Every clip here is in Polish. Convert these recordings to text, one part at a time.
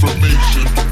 information.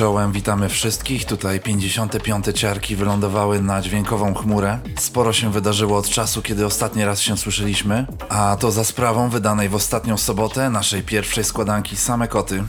Czołem, witamy wszystkich. Tutaj 55. ciarki wylądowały na dźwiękową chmurę. Sporo się wydarzyło od czasu, kiedy ostatni raz się słyszeliśmy, a to za sprawą wydanej w ostatnią sobotę naszej pierwszej składanki Same Koty.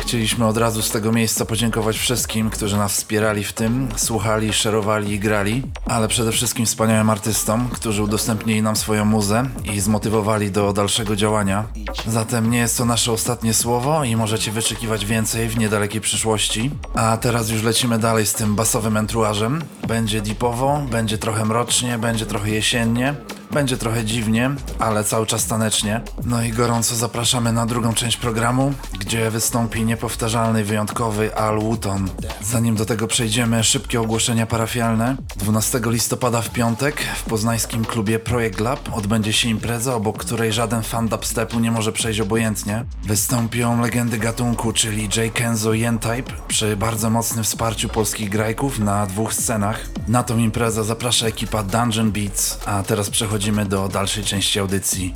Chcieliśmy od razu z tego miejsca podziękować wszystkim, którzy nas wspierali w tym, słuchali, szerowali i grali, ale przede wszystkim wspaniałym artystom, którzy udostępnili nam swoją muzę i zmotywowali do dalszego działania. Zatem nie jest to nasze ostatnie słowo i możecie wyczekiwać więcej w niedalekiej przyszłości. A teraz już lecimy dalej z tym basowym entruażem. Będzie deepowo, będzie trochę mrocznie, będzie trochę jesiennie. Będzie trochę dziwnie, ale cały czas tanecznie. No i gorąco zapraszamy na drugą część programu, gdzie wystąpi niepowtarzalny, wyjątkowy Al Wooton. Zanim do tego przejdziemy, szybkie ogłoszenia parafialne. 12 listopada w piątek w poznańskim klubie Projekt Lab odbędzie się impreza, obok której żaden fan dubstepu nie może przejść obojętnie. Wystąpią legendy gatunku, czyli J. Kenzo i N-Type, przy bardzo mocnym wsparciu polskich grajków na dwóch scenach. Na tą imprezę zaprasza ekipa Dungeon Beats, a teraz przechodzimy do dalszej części audycji.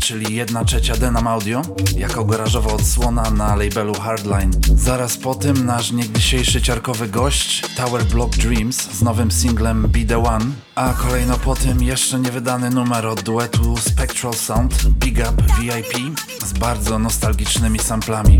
Czyli 1 trzecia Denam Audio, jako garażowa odsłona na labelu Hardline. Zaraz po tym nasz niegdysiejszy ciarkowy gość Tower Block Dreams z nowym singlem Be The One, a kolejno po tym jeszcze niewydany numer od duetu Spectral Sound Big Up VIP z bardzo nostalgicznymi samplami.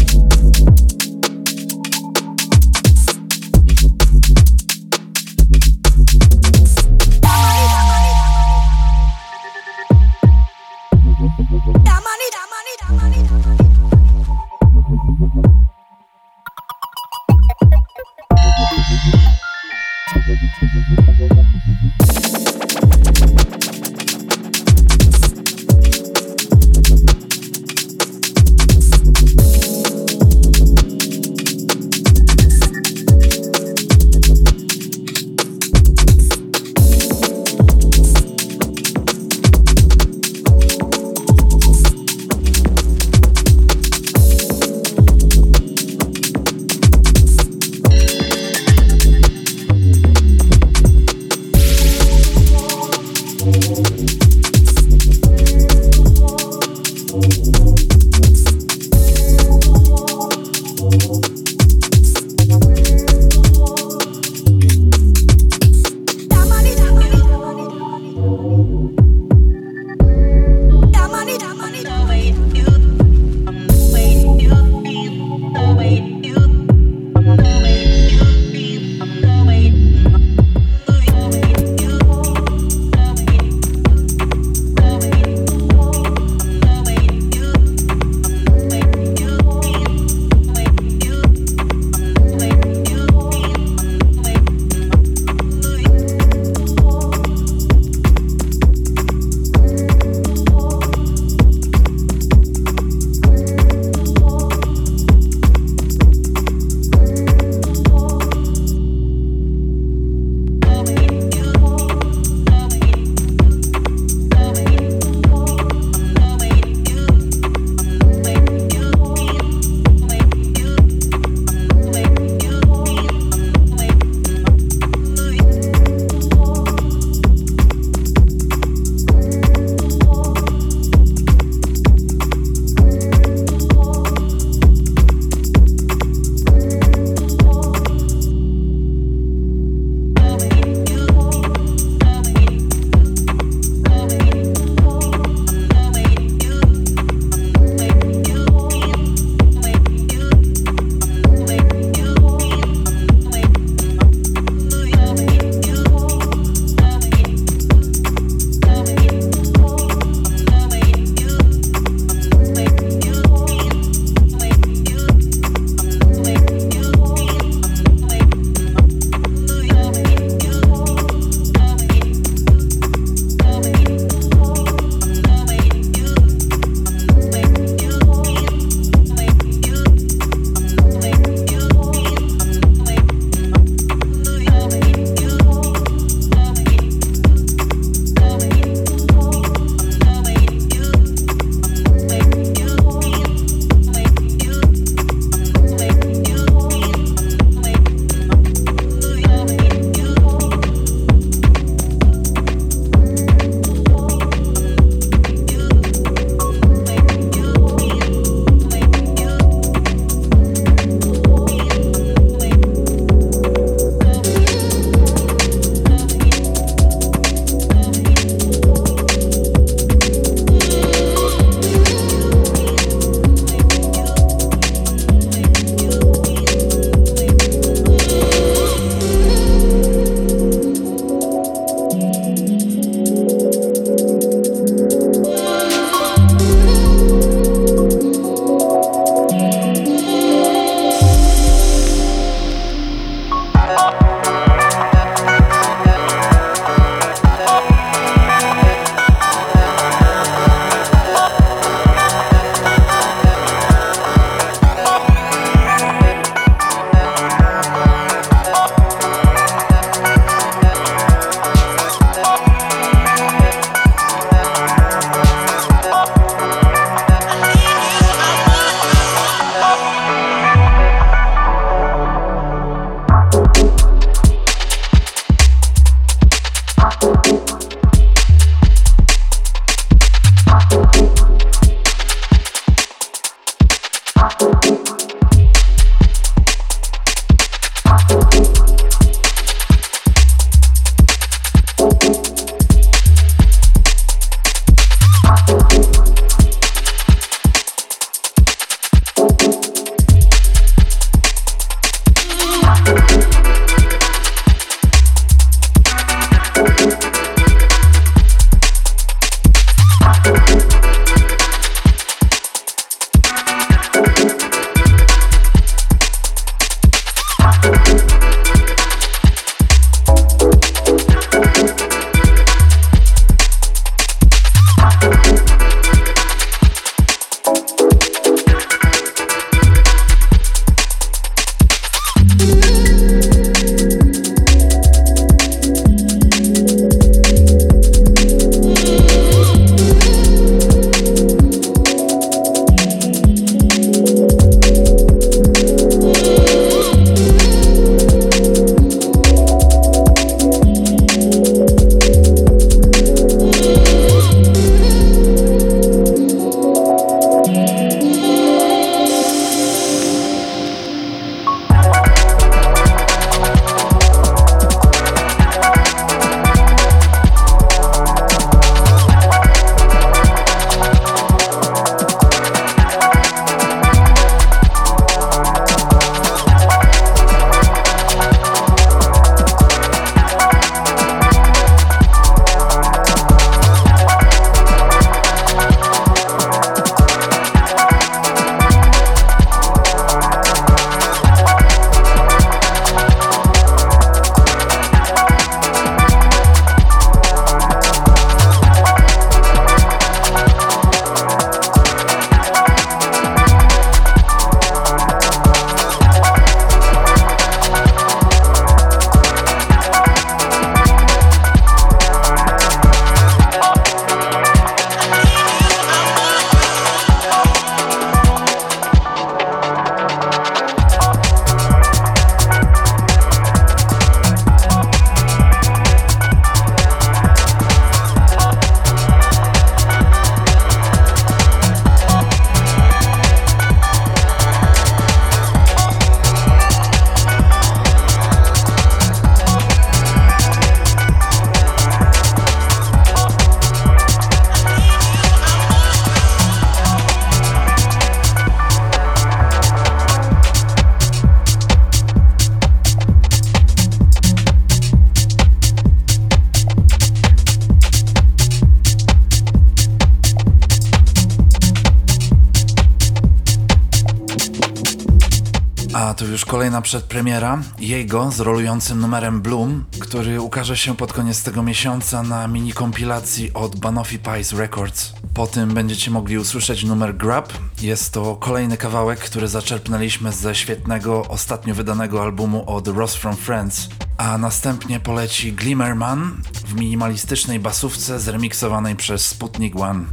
Przedpremiera jego z rolującym numerem Bloom, który ukaże się pod koniec tego miesiąca na mini kompilacji od Banoffee Pies Records. Po tym będziecie mogli usłyszeć numer Grab. Jest to kolejny kawałek, który zaczerpnęliśmy ze świetnego, ostatnio wydanego albumu od Ross from Friends. A następnie poleci Glimmerman w minimalistycznej basówce zremiksowanej przez Sputnik One.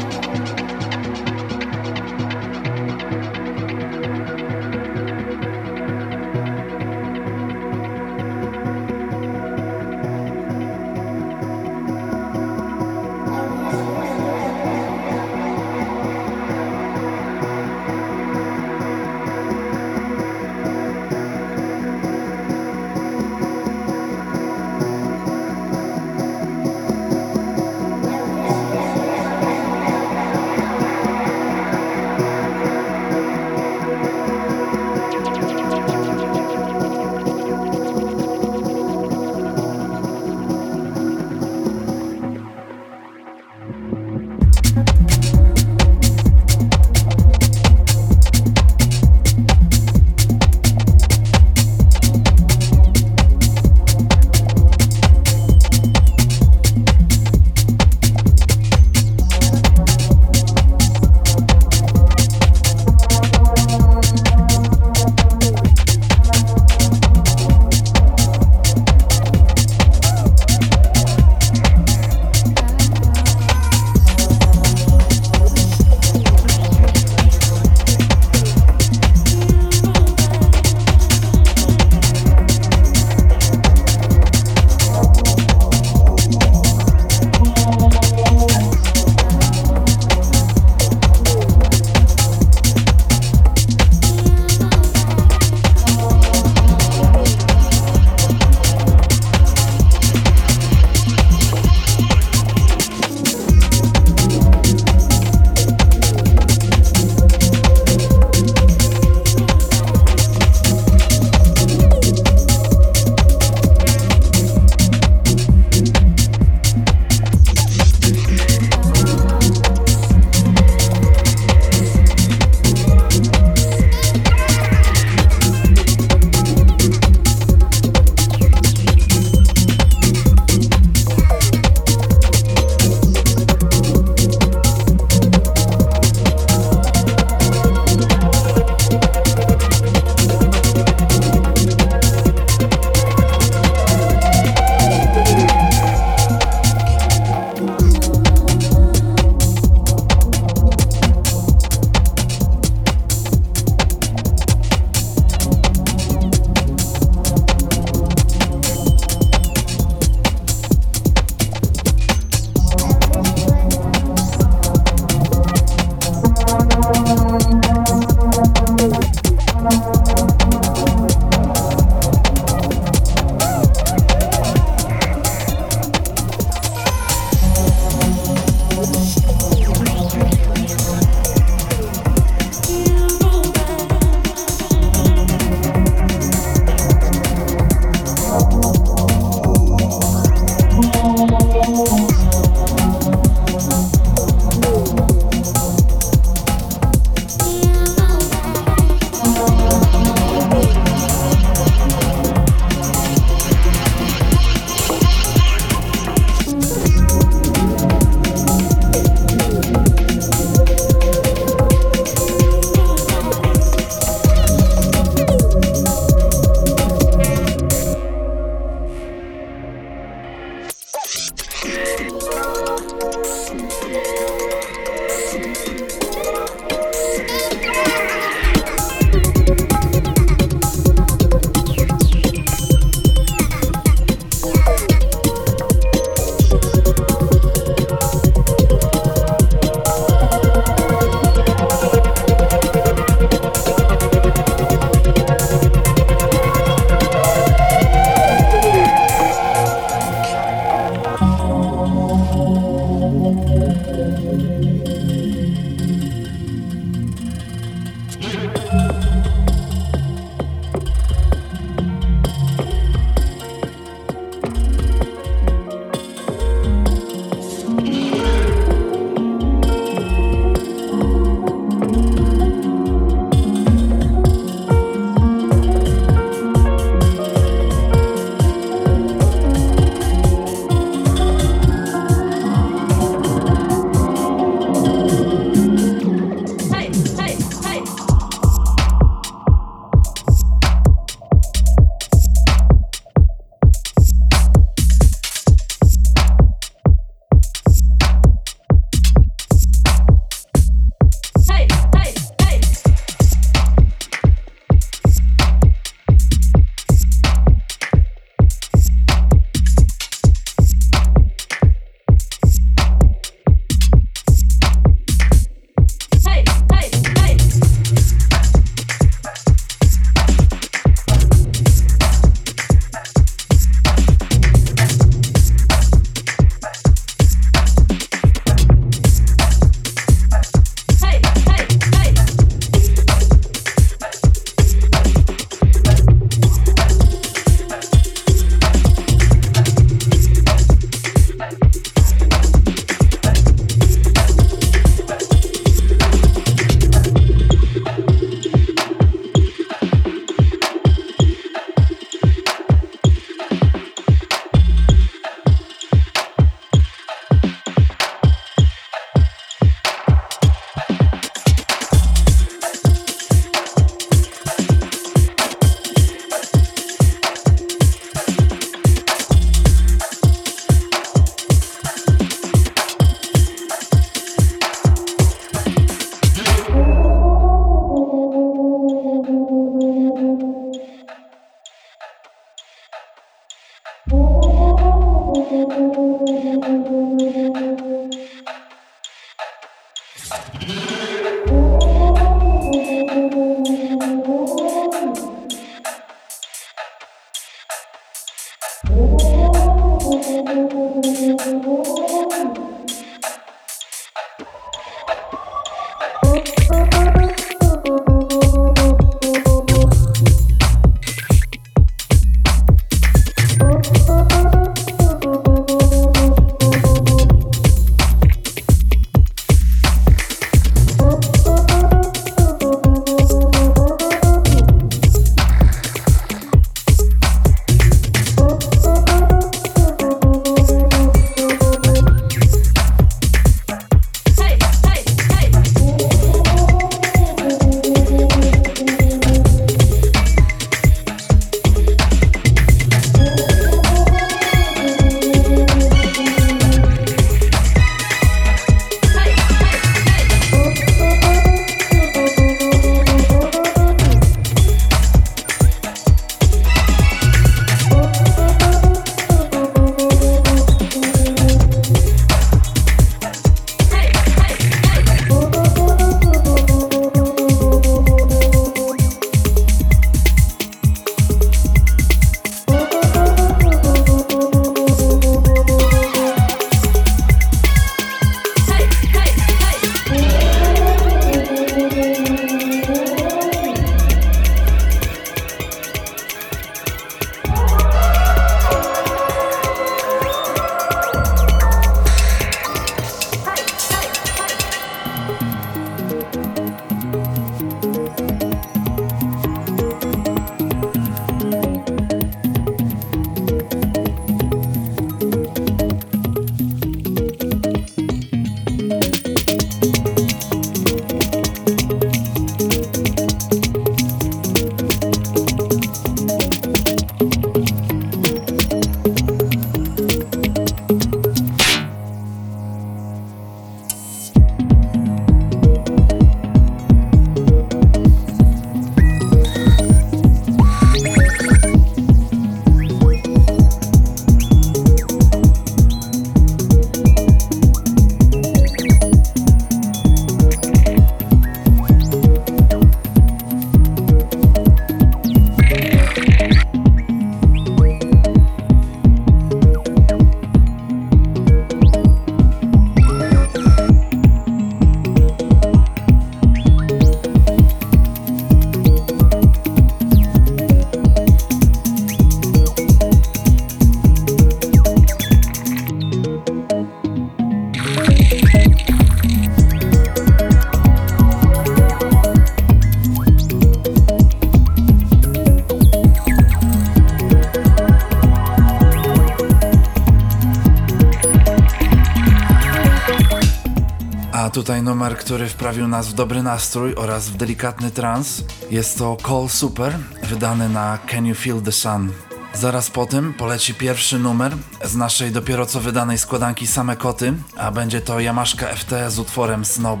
Numer, który wprawił nas w dobry nastrój oraz w delikatny trans. Jest to Call Super, wydany na Can You Feel the Sun. Zaraz po tym poleci pierwszy numer z naszej dopiero co wydanej składanki Same Koty, a będzie to Yamaszka FT z utworem Snob.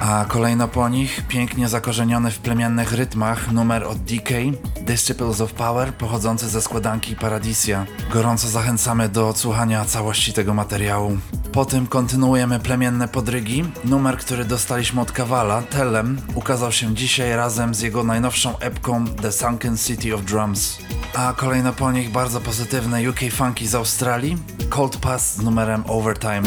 A kolejno po nich pięknie zakorzeniony w plemiennych rytmach numer od DK, Disciples of Power, pochodzący ze składanki Paradisia. Gorąco zachęcamy do odsłuchania całości tego materiału. Po tym kontynuujemy plemienne podrygi. Numer, który dostaliśmy od Kawala, Tellem, ukazał się dzisiaj razem z jego najnowszą epką The Sunken City of Drums. A kolejno po nich bardzo pozytywne UK funky z Australii, Cold Pass z numerem Overtime.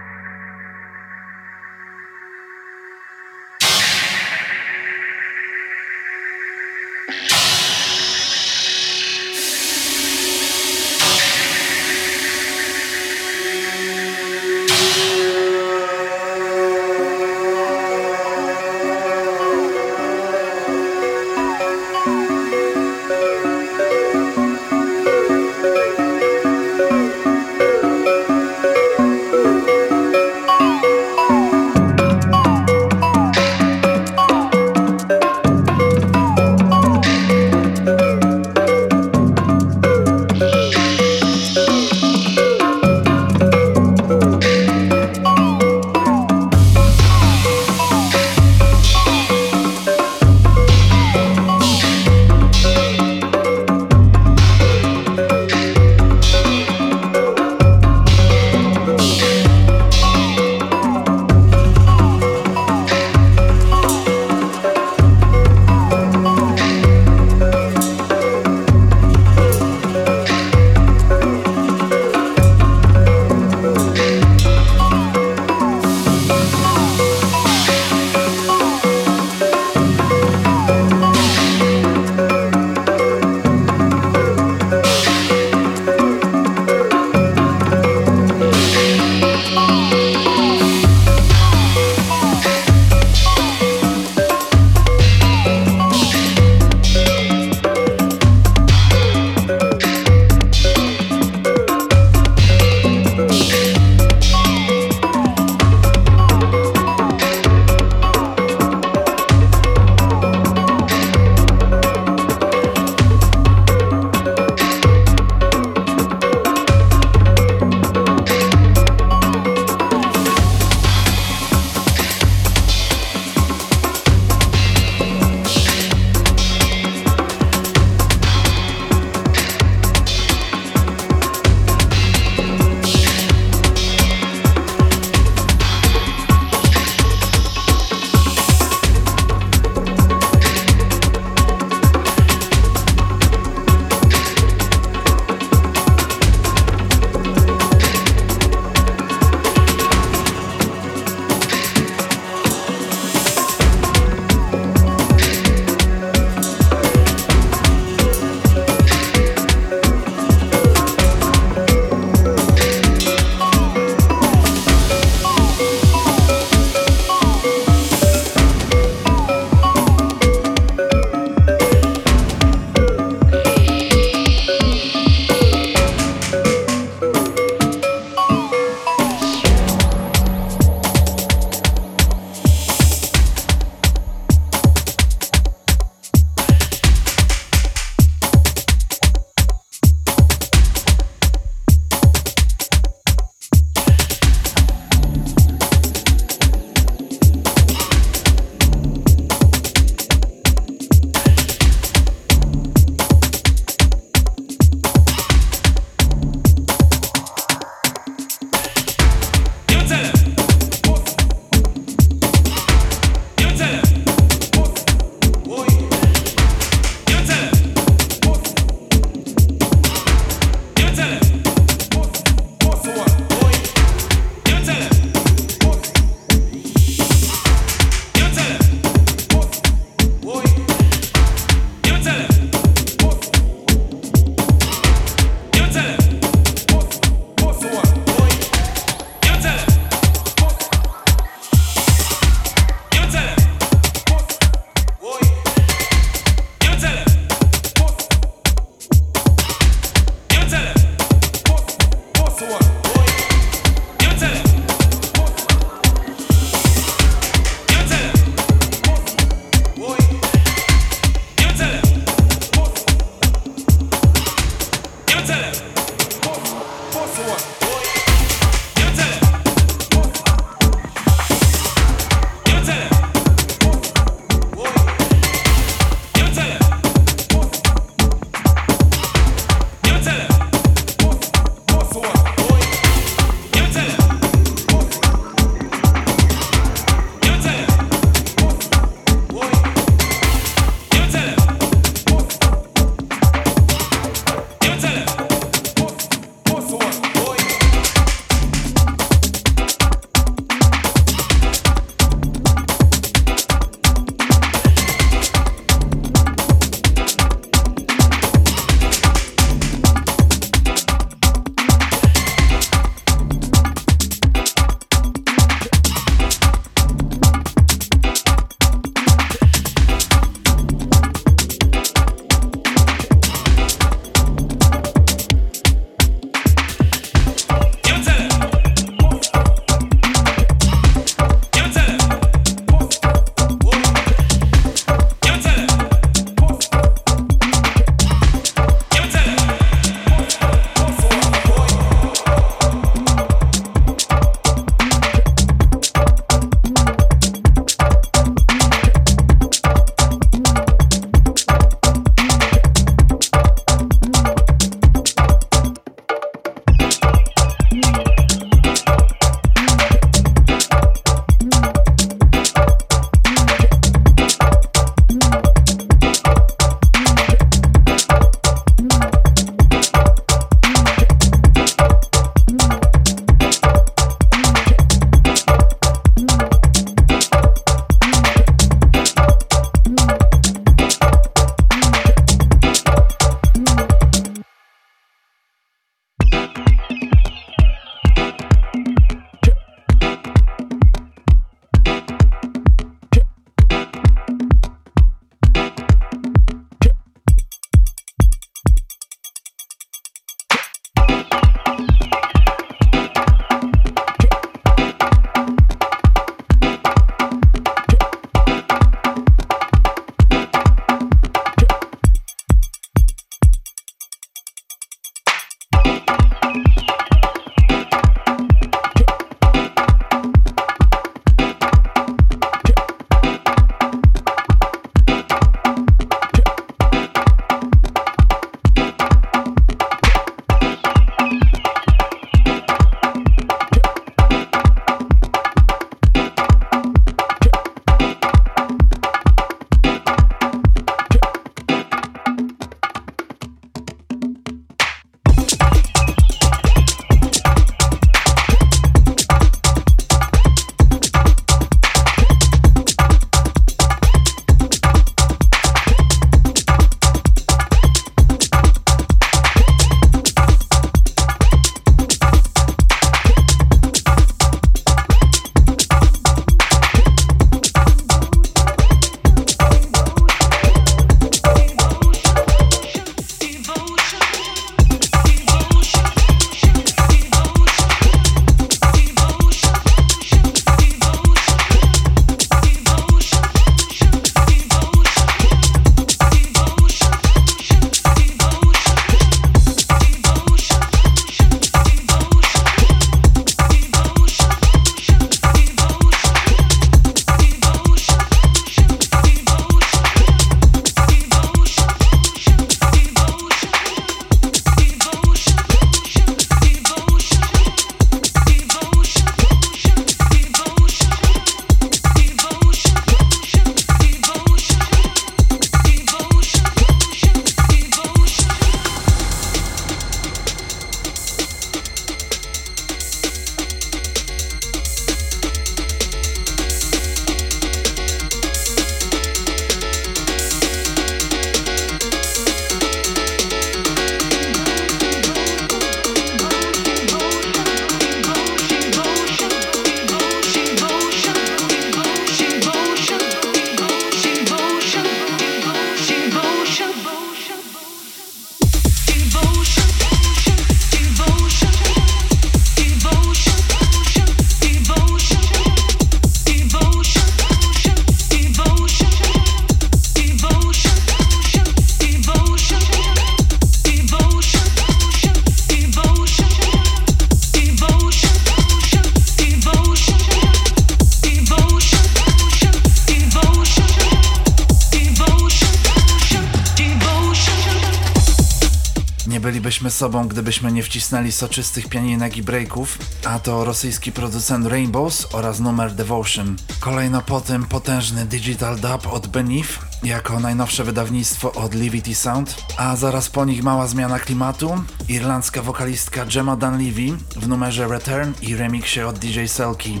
Sobą, gdybyśmy nie wcisnęli soczystych pianinek i breaków, a to rosyjski producent Rainbows oraz numer Devotion. Kolejno po tym potężny Digital Dub od Beneath, jako najnowsze wydawnictwo od Livity Sound, a zaraz po nich mała zmiana klimatu, irlandzka wokalistka Gemma Dunleavy w numerze Return i remiksie od DJ Selki.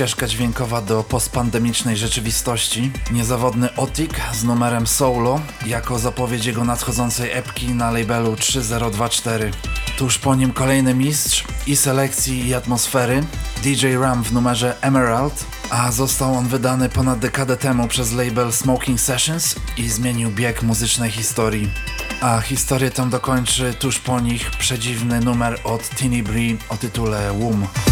ścieżka dźwiękowa do postpandemicznej rzeczywistości. Niezawodny Otik z numerem Solo jako zapowiedź jego nadchodzącej epki na labelu 3024. Tuż po nim kolejny mistrz i selekcji i atmosfery DJ Ram w numerze Emerald, a został on wydany ponad dekadę temu przez label Smoking Sessions i zmienił bieg muzycznej historii. A historię tę dokończy tuż po nich przedziwny numer od Tiny Bree o tytule Womb.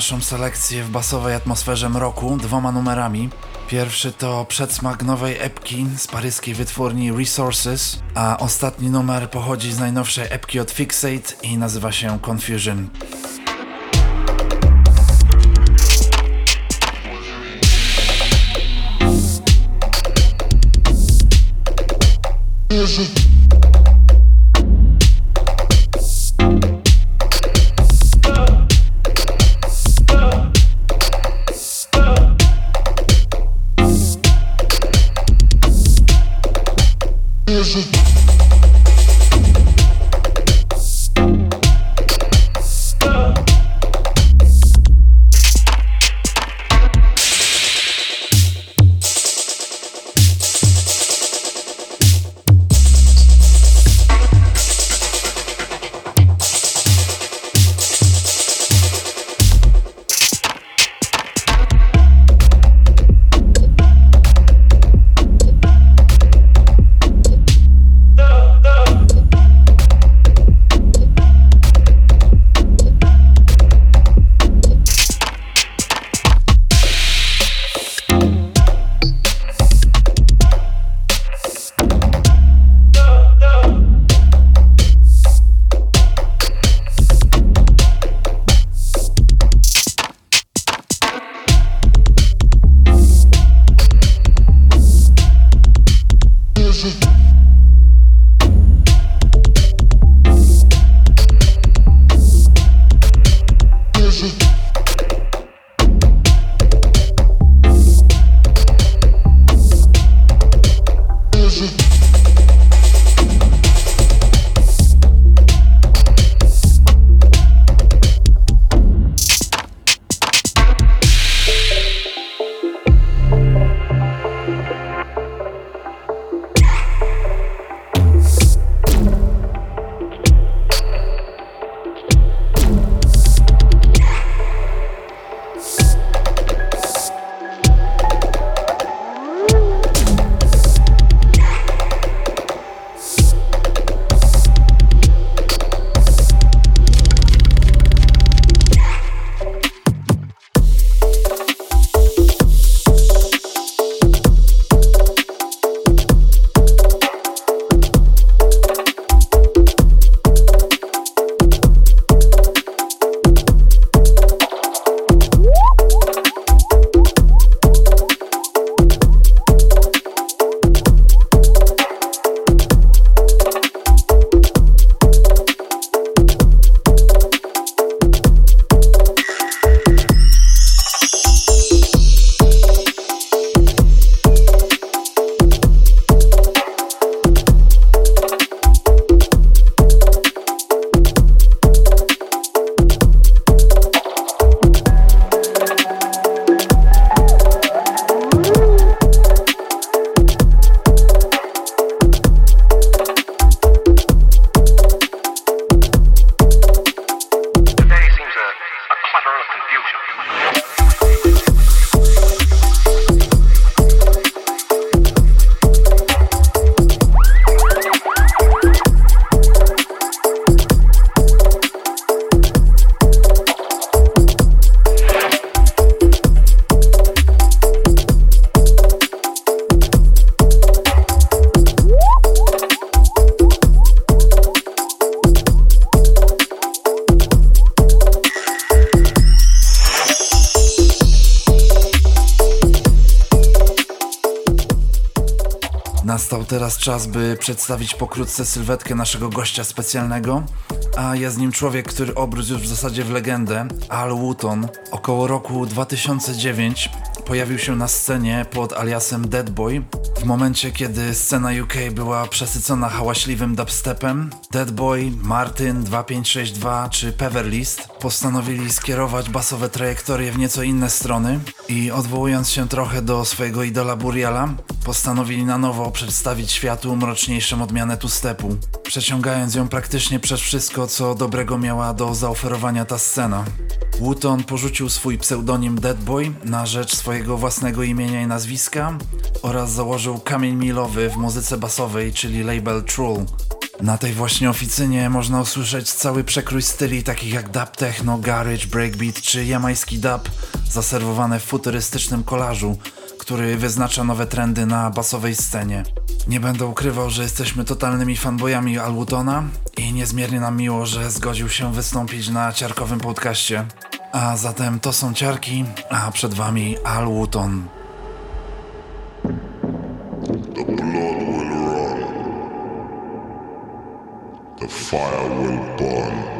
Naszą selekcję w basowej atmosferze mroku dwoma numerami. Pierwszy to przedsmak nowej epki z paryskiej wytwórni Resources, a ostatni numer pochodzi z najnowszej epki od Fixate i nazywa się Confusion. Czas, by przedstawić pokrótce sylwetkę naszego gościa specjalnego, a jest nim człowiek, który obrósł już w zasadzie w legendę, Al Wooton. Około roku 2009 pojawił się na scenie pod aliasem Dead Boy. W momencie, kiedy scena UK była przesycona hałaśliwym dubstepem, Dead Boy, Martin 2562 czy Peverlist postanowili skierować basowe trajektorie w nieco inne strony i odwołując się trochę do swojego idola Buriala, postanowili na nowo przedstawić światu mroczniejszą odmianę two-stepu, przeciągając ją praktycznie przez wszystko, co dobrego miała do zaoferowania ta scena. Wooton porzucił swój pseudonim Deadboy na rzecz swojego własnego imienia i nazwiska oraz założył kamień milowy w muzyce basowej, czyli label Trull. Na tej właśnie oficynie można usłyszeć cały przekrój styli takich jak dub techno, garage, breakbeat czy jamański dub zaserwowane w futurystycznym kolażu, który wyznacza nowe trendy na basowej scenie. Nie będę ukrywał, że jesteśmy totalnymi fanboyami Alwutona i niezmiernie nam miło, że zgodził się wystąpić na ciarkowym podcaście. A zatem to są ciarki, a przed wami Alwuton. The blood will run. The fire will burn.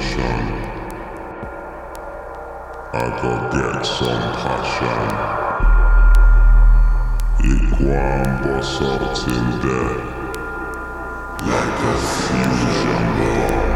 mansion, I go get some passion. And bust out in there like a fusion bomb.